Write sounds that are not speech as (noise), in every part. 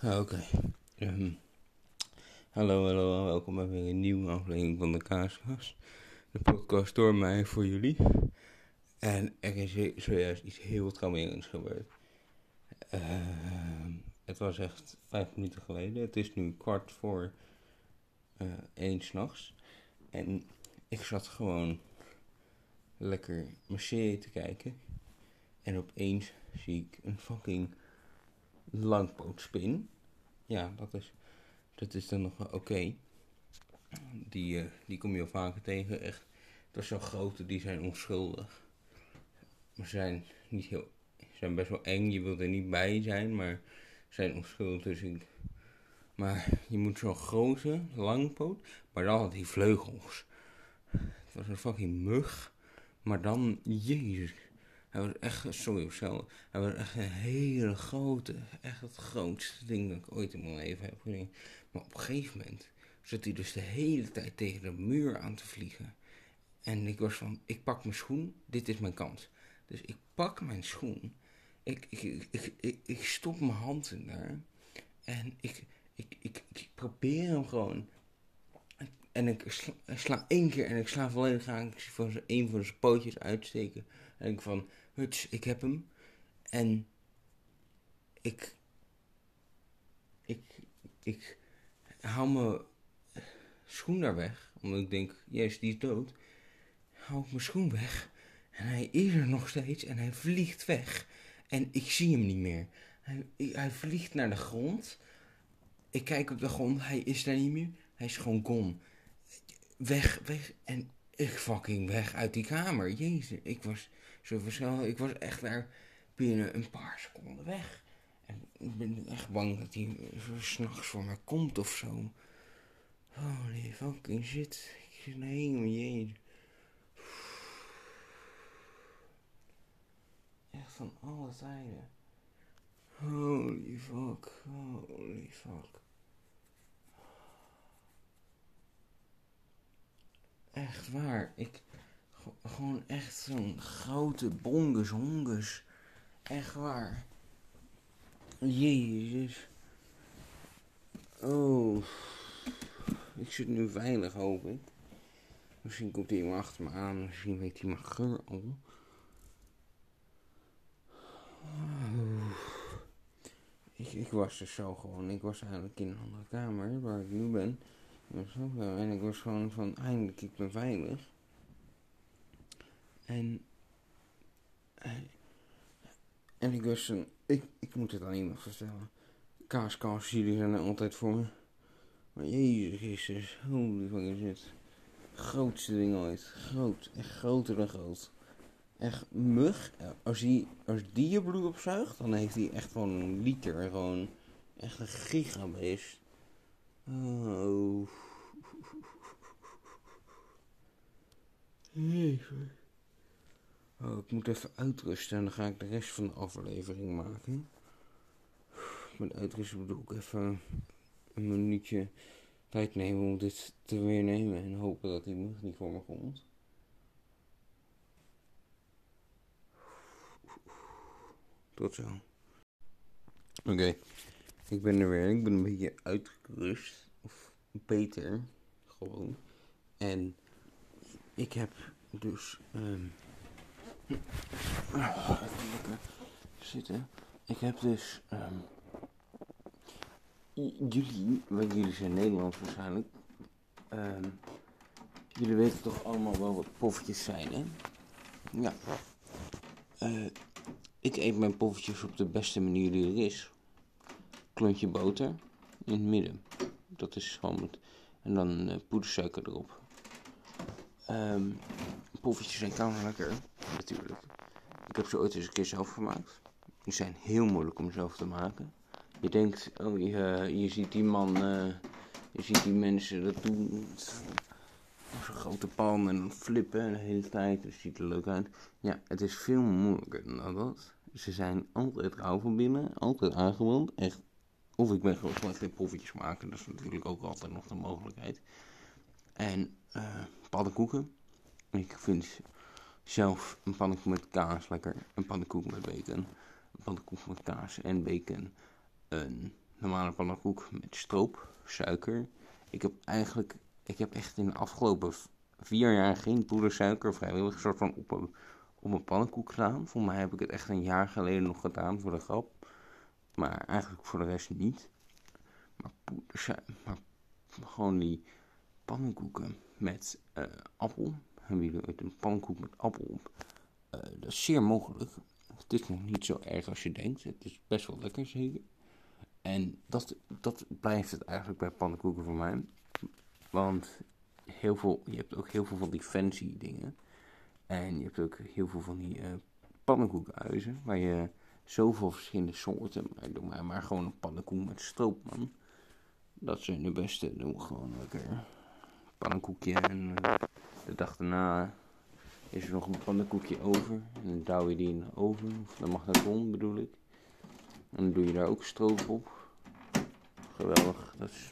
Ah, Oké. Ehm, hallo, hallo, welkom bij weer een nieuwe aflevering van de Kaaskast. De podcast door mij voor jullie. En er is zo- zojuist iets heel traumerends gebeurd. Ehm, het was echt vijf minuten geleden. Het is nu kwart voor eh één s'nachts. En ik zat gewoon lekker mijn serie te kijken. En opeens zie ik een fucking langpootspin. Ja, dat is, dat is dan nog oké. Die, eh, die kom je al vaker tegen. Echt, dat zo'n grote, die zijn onschuldig. Maar zijn niet heel, zijn best wel eng. Je wilt er niet bij zijn, maar ze zijn onschuldig. Dus ik, maar je moet zo'n grote, langpoot, maar dan had hij vleugels. Het was een fucking mug. Maar dan, jezus. Hij was echt, sorry of zo, hij was echt een hele grote, echt het grootste ding dat ik ooit in mijn leven heb gezien. Maar op een gegeven moment zat hij dus de hele tijd tegen de muur aan te vliegen. En ik was van, ik pak mijn schoen, dit is mijn kans. Dus ik pak mijn schoen, ik, ik, ik, ik, stop mijn hand in daar en ik, ik, ik, ik probeer hem gewoon. En ik sla, één keer en ik sla volledig aan. Ik zie van een van zijn pootjes uitsteken. En ik van, huts, ik heb hem. En ik, ik, ik haal mijn schoen daar weg. Omdat ik denk, jezus, die is dood. Haal ik mijn schoen weg. En hij is er nog steeds en hij vliegt weg. En ik zie hem niet meer. Hij, hij vliegt naar de grond. Ik kijk op de grond, hij is daar niet meer. Hij is gewoon gone. Weg, weg. En ik fucking weg uit die kamer. Jezus, ik was zo verschil. Ik was echt daar binnen een paar seconden weg. En ik ben echt bang dat hij zo s'nachts voor me komt of zo. Holy fucking shit. Ik zit helemaal jezus. Echt van alle tijden. Holy fuck. Holy fuck. Echt waar. Ik. Gewoon echt zo'n grote bongus hongus. Echt waar. Jezus. Oh. Ik zit nu veilig, hoop ik. Misschien komt hij maar achter me aan. Misschien weet hij mijn geur al. Oh. Ik, ik was dus zo gewoon. Ik was eigenlijk in een andere kamer waar ik nu ben. En ik was gewoon van eindelijk, ik ben veilig. En. eh, En ik was. Ik, ik moet het aan iemand vertellen. Kaaskast, jullie zijn er altijd voor me. Maar Jezus Christus, holy fucking shit. Grootste ding ooit. Groot. Echt groter dan groot. Echt mug. Als die, als die je bloed opzuigt, dan heeft hij echt gewoon een liter. Gewoon echt een gigabeest. Oh. Jezus. Oh, ik moet even uitrusten en dan ga ik de rest van de aflevering maken. Met uitrusten bedoel ik even een minuutje tijd nemen om dit te weer nemen en hopen dat die mug niet voor me komt. Tot zo. Oké, ik ben er weer. Ik ben een beetje uitgerust. Of beter, gewoon. En ik heb dus. ehm even lekker zitten. Ik heb dus. ehm jullie, want jullie zijn Nederlands waarschijnlijk. ehm, jullie weten toch allemaal wel wat poffertjes zijn, hè? Ja. Eh, ik eet mijn poffertjes op de beste manier die er is. Klontje boter in het midden. Dat is gewoon. En dan eh, poedersuiker erop. Ehm poffertjes zijn koud lekker, natuurlijk. Ik heb ze ooit eens een keer zelf gemaakt. Die zijn heel moeilijk om zelf te maken. Je denkt, oh je, je ziet die man, eh, je ziet die mensen dat doen. Zo'n grote pan en flippen de hele tijd. Het ziet er leuk uit. Ja, het is veel moeilijker dan dat. Ze zijn altijd rauw van binnen, altijd aangewoond. Echt. Of ik ben gewoon slecht in poffertjes maken. Dat is natuurlijk ook altijd nog de mogelijkheid. En eh pannenkoeken. Ik vind zelf een pannenkoek met kaas lekker. Een pannenkoek met bacon. Een pannenkoek met kaas en bacon. Een normale pannenkoek met stroop, suiker. Ik heb eigenlijk, ik heb echt in de afgelopen vier jaar geen poedersuiker vrijwillig soort van op een, op een pannenkoek gedaan. Volgens mij heb ik het echt een jaar geleden nog gedaan voor de grap. Maar eigenlijk voor de rest niet. Maar poedersuiker, maar gewoon die pannenkoeken met uh, appel. Hebben jullie een pannenkoek met appel op? Uh, dat is zeer mogelijk. Het is nog niet zo erg als je denkt. Het is best wel lekker zeker. En dat, dat blijft het eigenlijk bij pannenkoeken voor mij. Want heel veel, je hebt ook heel veel van die fancy dingen. En je hebt ook heel veel van die uh. Waar je zoveel verschillende soorten. Maar doe maar, maar gewoon een pannenkoek met stroop, man. Dat zijn de beste. Doen we gewoon lekker pannenkoekje. En uh, de dag daarna is er nog een pannenkoekje over. En dan douw je die in de oven. Of de magnetron bedoel ik. En dan doe je daar ook stroop op. Geweldig. Dat, is,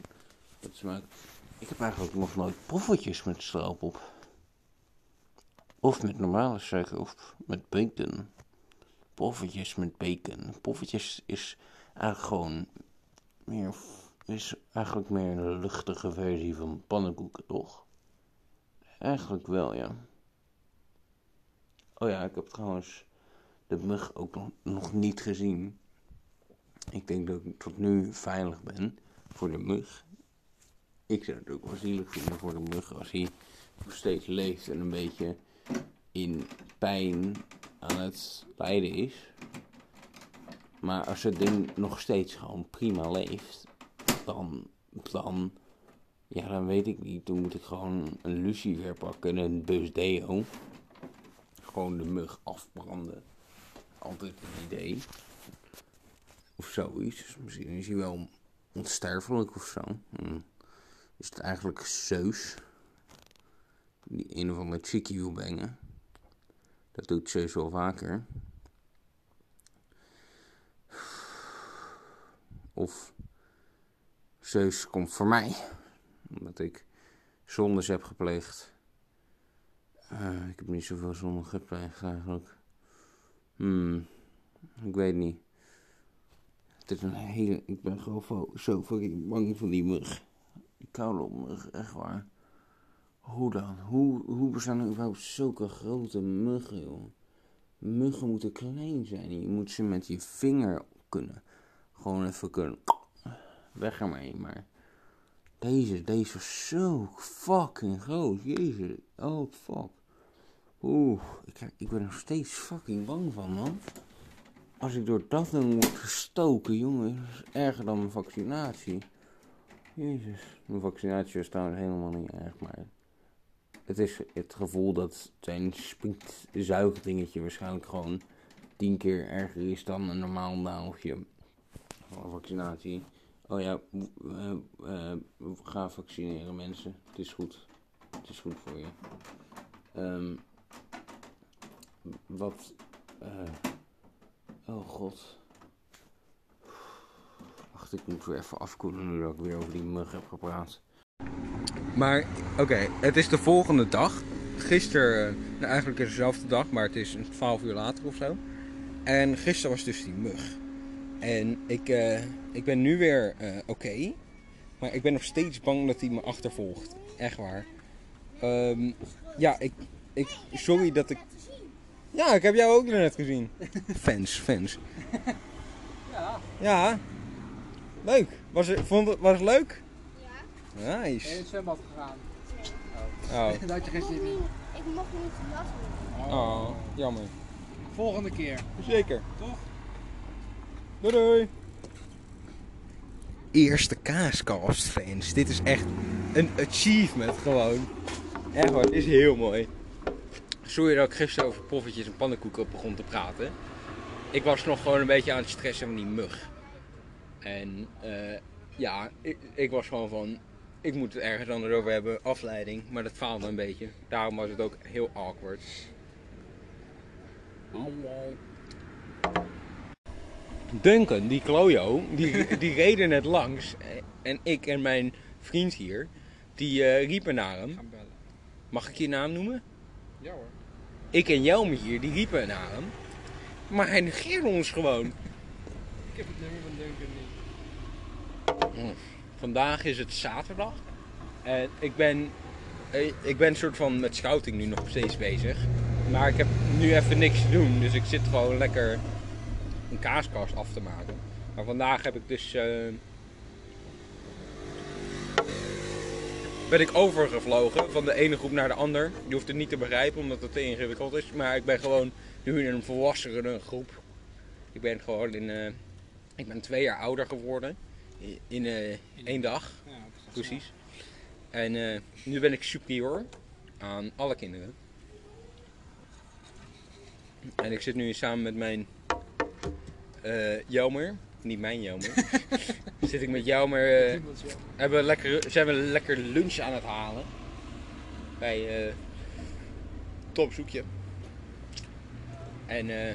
dat smaakt. Ik heb eigenlijk nog nooit poffertjes met stroop op. Of met normale suiker of met bacon. Poffertjes met bacon. Poffertjes is eigenlijk gewoon meer. Is eigenlijk meer een luchtige versie van pannenkoeken, toch? Eigenlijk wel, ja. Oh ja, ik heb trouwens de mug ook nog, niet gezien. Ik denk dat ik tot nu veilig ben voor de mug. Ik zou het ook wel zielig vinden voor de mug als hij nog steeds leeft en een beetje in pijn aan het lijden is. Maar als het ding nog steeds gewoon prima leeft, dan, dan, ja, dan weet ik niet. Dan moet ik gewoon een lucifer pakken en een bus deo. Gewoon de mug afbranden. Altijd een idee. Of zoiets. Misschien is hij wel onsterfelijk of zo. Hm. Is het eigenlijk Zeus? Die een of andere chickie wil brengen. Dat doet Zeus wel vaker. Of Zeus komt voor mij. Omdat ik zondes heb gepleegd. Uh, ik heb niet zoveel zonde gepleegd eigenlijk. Hmm, ik weet niet. Het is een hele. Ik ben gewoon zo fucking bang van die mug. Die koude echt waar. Hoe dan? Hoe, hoe bestaan er überhaupt zulke grote muggen, joh? Muggen moeten klein zijn. Je moet ze met je vinger kunnen. Gewoon even kunnen. Weg ermee, maar. Deze, deze is zo fucking groot. Jezus. Oh, fuck. Oeh, ik, ik ben er nog steeds fucking bang van, man. Als ik door dat ding word gestoken, jongen, is erger dan mijn vaccinatie. Jezus. Mijn vaccinatie was trouwens helemaal niet erg, maar... Het is het gevoel dat zijn zuigdingetje waarschijnlijk gewoon tien keer erger is dan een normaal naaltje van vaccinatie. Oh ja, uh, uh, ga vaccineren mensen. Het is goed. Het is goed voor je. Um, wat. Uh, oh god. Wacht, ik moet weer even afkoelen nu dat ik weer over die mug heb gepraat. Maar, oké, het is de volgende dag. Gisteren, nou eigenlijk is het dezelfde dag, maar het is een 12 uur later of zo. En gisteren was dus die mug. En ik, uh, ik ben nu weer uh, oké. maar ik ben nog steeds bang dat hij me achtervolgt. Echt waar. Um, ja, ik, ik, sorry dat ik ja, ik heb jou ook net gezien. (laughs) Fans, fans. Ja. Ja. Leuk. Was het, vond het, was het leuk? Ja. Nice. Ben je in het zwembad gegaan? Oh. oh. (laughs) dat je geen zin in. Ik mocht niet lachen. Oh, jammer. Volgende keer. Zeker. Toch? Doei doei. Eerste kaaskast fans. Dit is echt een achievement gewoon. Echt hoor, het is heel mooi. Sorry dat ik gisteren over poffertjes en pannenkoeken begon te praten. Ik was nog gewoon een beetje aan het stressen van die mug. En uh, ja, ik, ik, was gewoon van, ik moet het ergens anders over hebben, afleiding. Maar dat faalde een beetje. Daarom was het ook heel awkward. Duncan, die klojo, die, die reden net langs. En ik en mijn vriend hier, die uh, riepen naar hem. Mag ik je naam noemen? Ja hoor. Ik en Jelme hier, die riepen naar hem. Maar hij negeerde ons gewoon. Ik heb het nummer van Duncan niet. Vandaag is het zaterdag. En ik ben, eh, ik ben soort van met scouting nu nog steeds bezig. Maar ik heb nu even niks te doen. Dus ik zit gewoon lekker een kaaskast af te maken. Maar vandaag heb ik dus... eh, ben ik overgevlogen van de ene groep naar de ander. Je hoeft het niet te begrijpen omdat het te ingewikkeld is. Maar ik ben gewoon nu in een volwassene groep. Ik ben gewoon in... eh, ik ben twee jaar ouder geworden. In, in eh, één dag, Ja, precies. En nu ben ik superieur aan alle kinderen. En ik zit nu samen met mijn eh Jelmer. Niet mijn Jelmer. (laughs) zit ik met Jelmer... eh, Ja. hebben we lekker, zijn we lekker lunch aan het halen. Bij eh Topzoekje. En eh,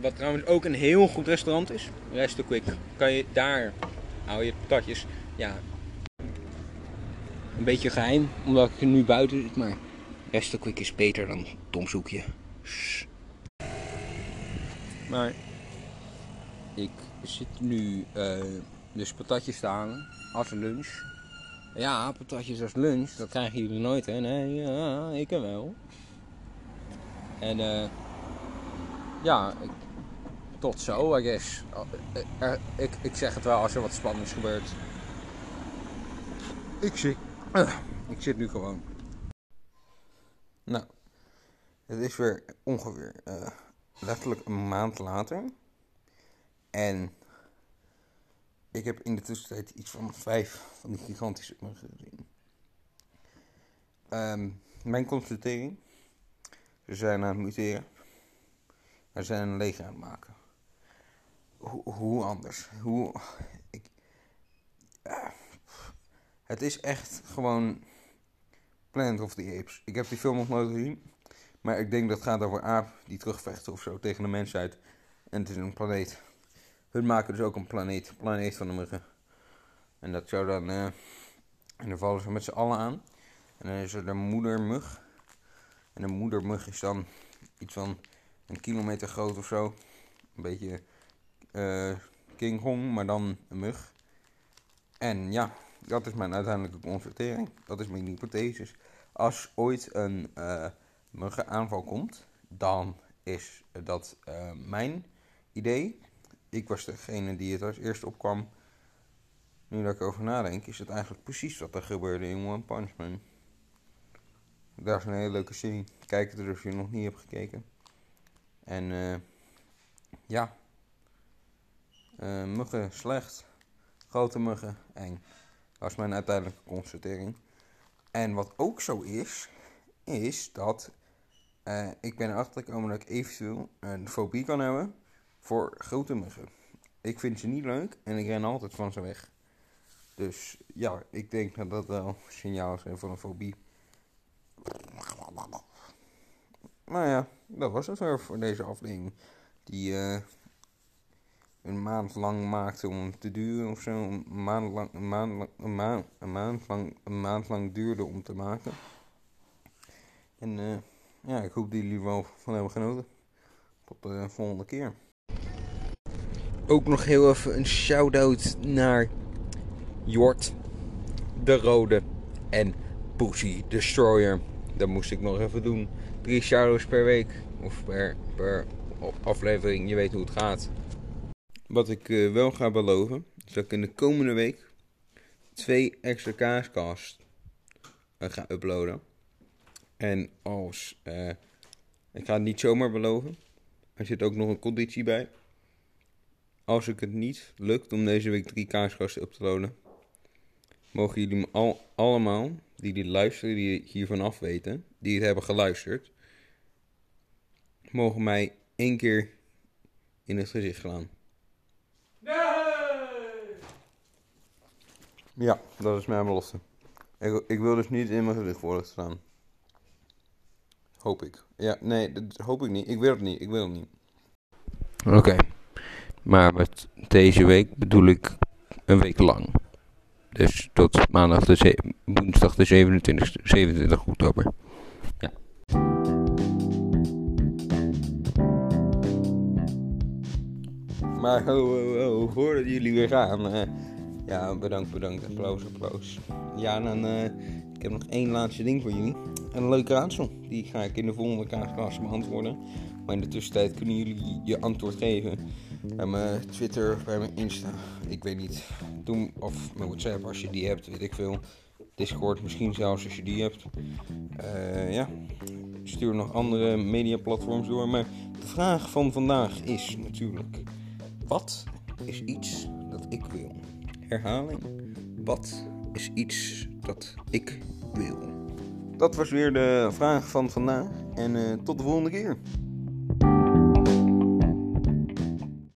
wat trouwens ook een heel goed restaurant is. Resto Quick. Kan je daar hou je patatjes. Ja. Een beetje geheim, omdat ik nu buiten zit, maar Resto Quick is beter dan Tomzoekje. Shh. Maar ik zit nu eh, dus patatjes te halen als lunch. Ja, patatjes als lunch, dat krijgen jullie nooit hè? Nee, ja, ik wel. En eh ja, ik, tot zo, I guess. Eh, eh, ik, ik zeg het wel als er wat spannends gebeurt. Ik zit, eh, ik zit nu gewoon. Nou, het is weer ongeveer letterlijk een maand later. En ik heb in de tussentijd iets van vijf van die gigantische muggen gezien. Ehm, mijn constatering. Ze zijn aan het muteren. Ze zijn een leger aan het maken. Hoe, anders? Hoe... Ik, ja, het is echt gewoon Planet of the Apes. Ik heb die film nog nooit gezien. Maar ik denk dat het gaat over aap die terugvechten of zo tegen de mensheid. En het is een planeet. Hun maken dus ook een planeet. Planeet van de muggen. En dat zou dan... eh, en dan vallen ze met z'n allen aan. En dan is er de moedermug. En de moedermug is dan iets van een kilometer groot of zo. Een beetje eh King Kong, maar dan een mug. En ja, dat is mijn uiteindelijke constatering. Dat is mijn hypothese. Als ooit een eh muggenaanval komt, dan is dat mijn idee. Ik was degene die het als eerste opkwam. Nu dat ik erover nadenk, is het eigenlijk precies wat er gebeurde in One Punch Man. Dat is een hele leuke serie. Kijk het er als je nog niet hebt gekeken. En eh, ja. Eh, muggen slecht. Grote muggen eng. Dat is mijn uiteindelijke constatering. En wat ook zo is, is dat eh, ik ben erachter gekomen dat ik eventueel een fobie kan hebben voor grote muggen. Ik vind ze niet leuk en ik ren altijd van ze weg. Dus ja, ik denk dat dat wel signaal zijn voor een fobie. Nou ja, dat was het weer voor deze aflevering. Die eh, een maand lang maakte om te duren of zo. Een maand lang, een maand, lang- een maand, een maand lang, een maand lang duurde om te maken. En eh, ja, ik hoop dat jullie wel van hebben genoten. Tot de volgende keer. Ook nog heel even een shout-out naar Jort, de Rode en Pussy Destroyer. Dat moest ik nog even doen. Drie shout-outs per week of per, per aflevering. Je weet hoe het gaat. Wat ik eh, wel ga beloven, is dat ik in de komende week twee extra kaaskast eh, ga uploaden. En als, eh, ik ga het niet zomaar beloven, er zit ook nog een conditie bij. Als ik het niet lukt om deze week drie kaaskasten up te loaden, mogen jullie me al, allemaal, die dit luisteren, die hiervan af weten, die het hebben geluisterd, mogen mij één keer in het gezicht slaan. Ja, dat is mijn belofte. Ik, ik wil dus niet in mijn gezicht worden staan. Hoop ik. Ja, nee, dat hoop ik niet. Ik wil het niet. Ik wil het niet. Oké. Maar met deze week bedoel ik een week lang. Dus tot maandag de woensdag de 27, 27 oktober. Ja. Maar ho, ho, ho, voordat jullie weer gaan. eh, Ja, bedankt, bedankt. Applaus, applaus. Ja, dan, eh, ik heb nog één laatste ding voor jullie. Een leuk raadsel. Die ga ik in de volgende kaaskast beantwoorden. Maar in de tussentijd kunnen jullie je antwoord geven. Bij mijn Twitter, bij mijn Insta. Ik weet niet. Doe, of mijn WhatsApp als je die hebt, weet ik veel. Discord misschien zelfs als je die hebt. Eh, ja, stuur nog andere mediaplatforms door. Maar de vraag van vandaag is natuurlijk: wat is iets dat ik wil? Herhaling: wat is iets dat ik wil? Dat was weer de vraag van vandaag en eh, tot de volgende keer.